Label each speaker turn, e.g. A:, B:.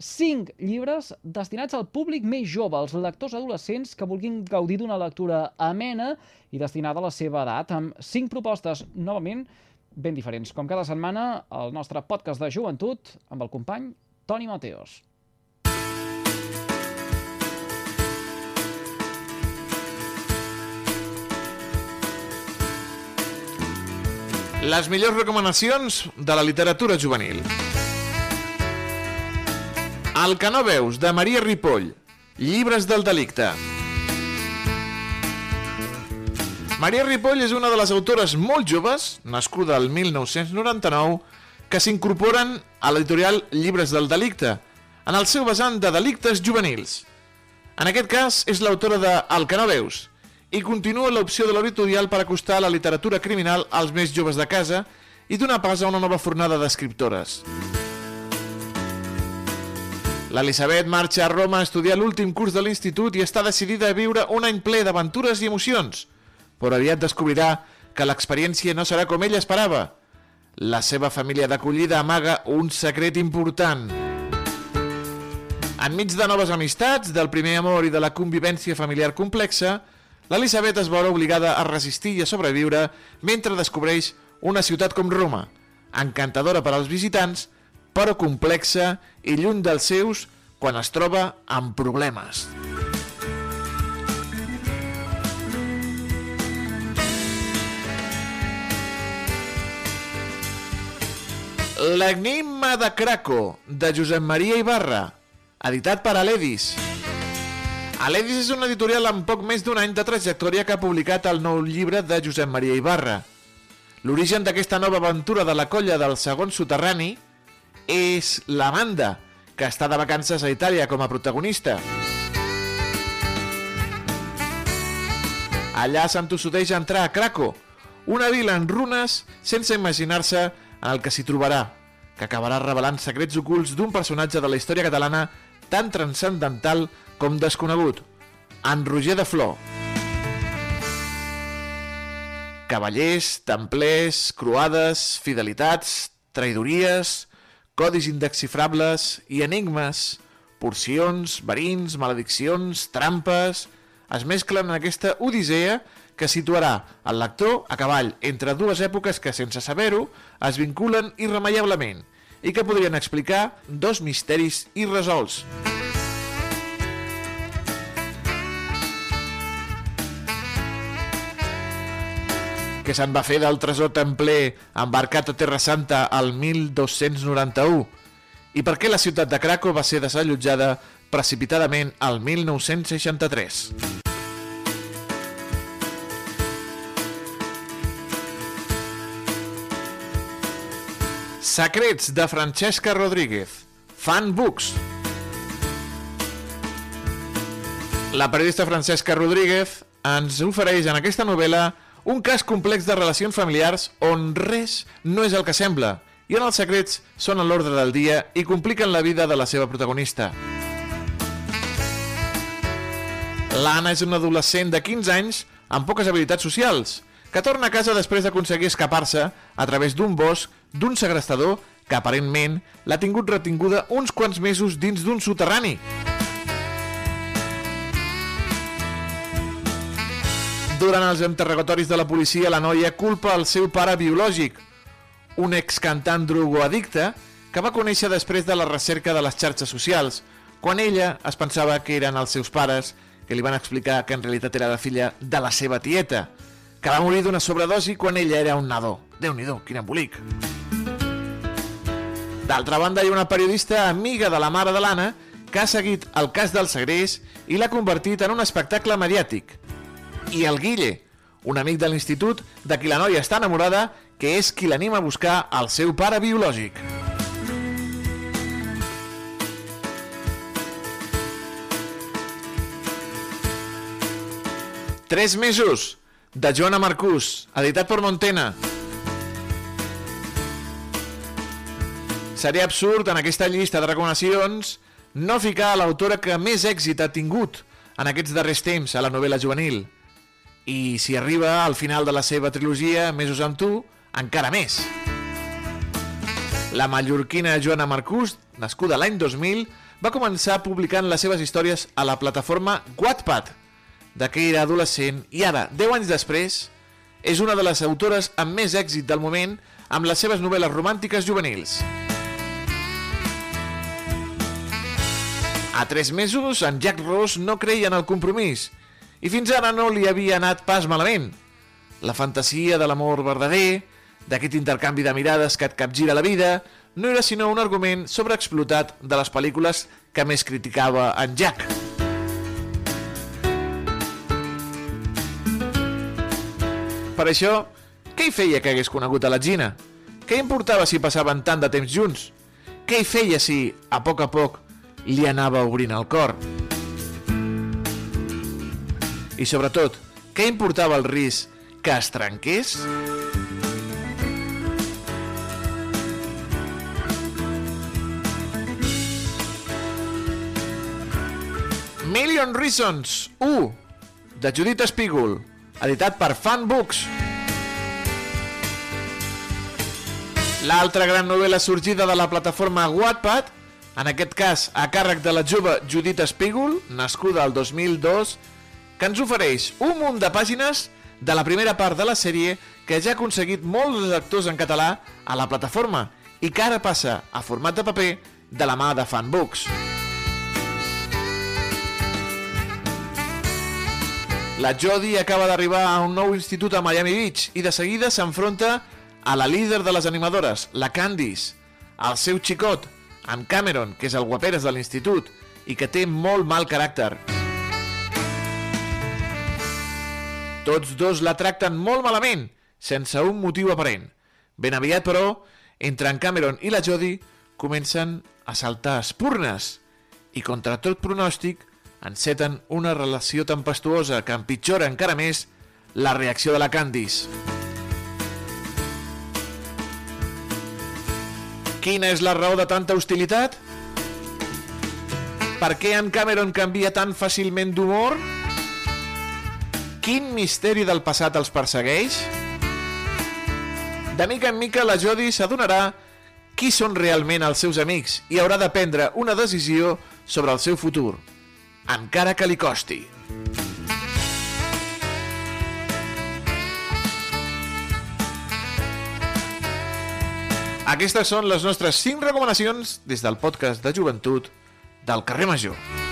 A: cinc llibres destinats al públic més jove, als lectors adolescents que vulguin gaudir d'una lectura amena i destinada a la seva edat, amb cinc propostes, novament, ben diferents. Com cada setmana, el nostre podcast de joventut amb el company Toni Mateos.
B: Les millors recomanacions de la literatura juvenil. El que no veus, de Maria Ripoll. Llibres del delicte. Maria Ripoll és una de les autores molt joves, nascuda el 1999, que s'incorporen a l'editorial Llibres del delicte, en el seu vessant de delictes juvenils. En aquest cas, és l'autora de El que no veus, i continua l'opció de l'editorial per acostar la literatura criminal als més joves de casa i donar pas a una nova fornada d'escriptores. L'Elisabet marxa a Roma a estudiar l'últim curs de l'institut i està decidida a viure un any ple d'aventures i emocions, però aviat descobrirà que l'experiència no serà com ella esperava. La seva família d'acollida amaga un secret important. Enmig de noves amistats, del primer amor i de la convivència familiar complexa, l'Elisabet es veurà obligada a resistir i a sobreviure mentre descobreix una ciutat com Roma, encantadora per als visitants, però complexa i lluny dels seus quan es troba amb problemes. L'enigma de Craco, de Josep Maria Ibarra, editat per Aledis. Aledis és una editorial amb poc més d'un any de trajectòria que ha publicat el nou llibre de Josep Maria Ibarra. L'origen d'aquesta nova aventura de la colla del segon soterrani és l'Amanda, que està de vacances a Itàlia com a protagonista. Allà s'entossudeix a entrar a Craco, una vila en runes sense imaginar-se el que s'hi trobarà, que acabarà revelant secrets ocults d'un personatge de la història catalana tan transcendental com desconegut, en Roger de Flor. Cavallers, templers, croades, fidelitats, traïdories, codis indexifrables i enigmes, porcions, verins, malediccions, trampes... es mesclen en aquesta odissea que situarà el lector a cavall entre dues èpoques que, sense saber-ho, es vinculen irremeiablement i que podrien explicar dos misteris irresolts. Que se'n va fer del tresor templer embarcat a Terra Santa al 1291 i per què la ciutat de Craco va ser desallotjada precipitadament al 1963. Secrets de Francesca Rodríguez. Fan Books. La periodista Francesca Rodríguez ens ofereix en aquesta novel·la un cas complex de relacions familiars on res no és el que sembla i on els secrets són a l'ordre del dia i compliquen la vida de la seva protagonista. L'Anna és una adolescent de 15 anys amb poques habilitats socials, que torna a casa després d'aconseguir escapar-se a través d'un bosc d'un segrestador que aparentment l'ha tingut retinguda uns quants mesos dins d'un soterrani. Durant els interrogatoris de la policia, la noia culpa el seu pare biològic, un excantant drogoaddicte que va conèixer després de la recerca de les xarxes socials, quan ella es pensava que eren els seus pares, que li van explicar que en realitat era la filla de la seva tieta, que va morir d'una sobredosi quan ella era un nadó. Déu-n'hi-do, quin embolic. D'altra banda, hi ha una periodista amiga de la mare de l'Anna que ha seguit el cas del segrest i l'ha convertit en un espectacle mediàtic i el Guille, un amic de l'institut de qui la noia està enamorada, que és qui l'anima a buscar el seu pare biològic. Tres mesos, de Joana Marcús, editat per Montena. Seria absurd en aquesta llista de recomanacions no ficar l'autora que més èxit ha tingut en aquests darrers temps a la novel·la juvenil, i si arriba al final de la seva trilogia Mesos amb tu, encara més. La mallorquina Joana Marcús, nascuda l'any 2000, va començar publicant les seves històries a la plataforma Wattpad, de què era adolescent i ara, 10 anys després, és una de les autores amb més èxit del moment amb les seves novel·les romàntiques juvenils. A tres mesos, en Jack Ross no creia en el compromís i fins ara no li havia anat pas malament. La fantasia de l'amor verdader, d'aquest intercanvi de mirades que et capgira la vida, no era sinó un argument sobreexplotat de les pel·lícules que més criticava en Jack. Per això, què hi feia que hagués conegut a la Gina? Què importava si passaven tant de temps junts? Què hi feia si, a poc a poc, li anava obrint el cor? I sobretot, què importava el risc que es trenqués? Million Reasons 1 de Judith Spiegel editat per Fan Books L'altra gran novel·la sorgida de la plataforma Wattpad, en aquest cas a càrrec de la jove Judith Spiegel, nascuda al 2002, que ens ofereix un munt de pàgines de la primera part de la sèrie que ja ha aconseguit molts lectors en català a la plataforma i que ara passa a format de paper de la mà de Fanbooks. La Jodie acaba d'arribar a un nou institut a Miami Beach i de seguida s'enfronta a la líder de les animadores, la Candice, al seu xicot, en Cameron, que és el guaperes de l'institut i que té molt mal caràcter. Tots dos la tracten molt malament, sense un motiu aparent. Ben aviat, però, entre en Cameron i la Jodie comencen a saltar espurnes i, contra tot pronòstic, enceten una relació tempestuosa que empitjora encara més la reacció de la Candice. Quina és la raó de tanta hostilitat? Per què en Cameron canvia tan fàcilment d'humor? Quin misteri del passat els persegueix? De mica en mica la Jodie s'adonarà qui són realment els seus amics i haurà de prendre una decisió sobre el seu futur, encara que li costi. Aquestes són les nostres 5 recomanacions des del podcast de joventut del carrer Major.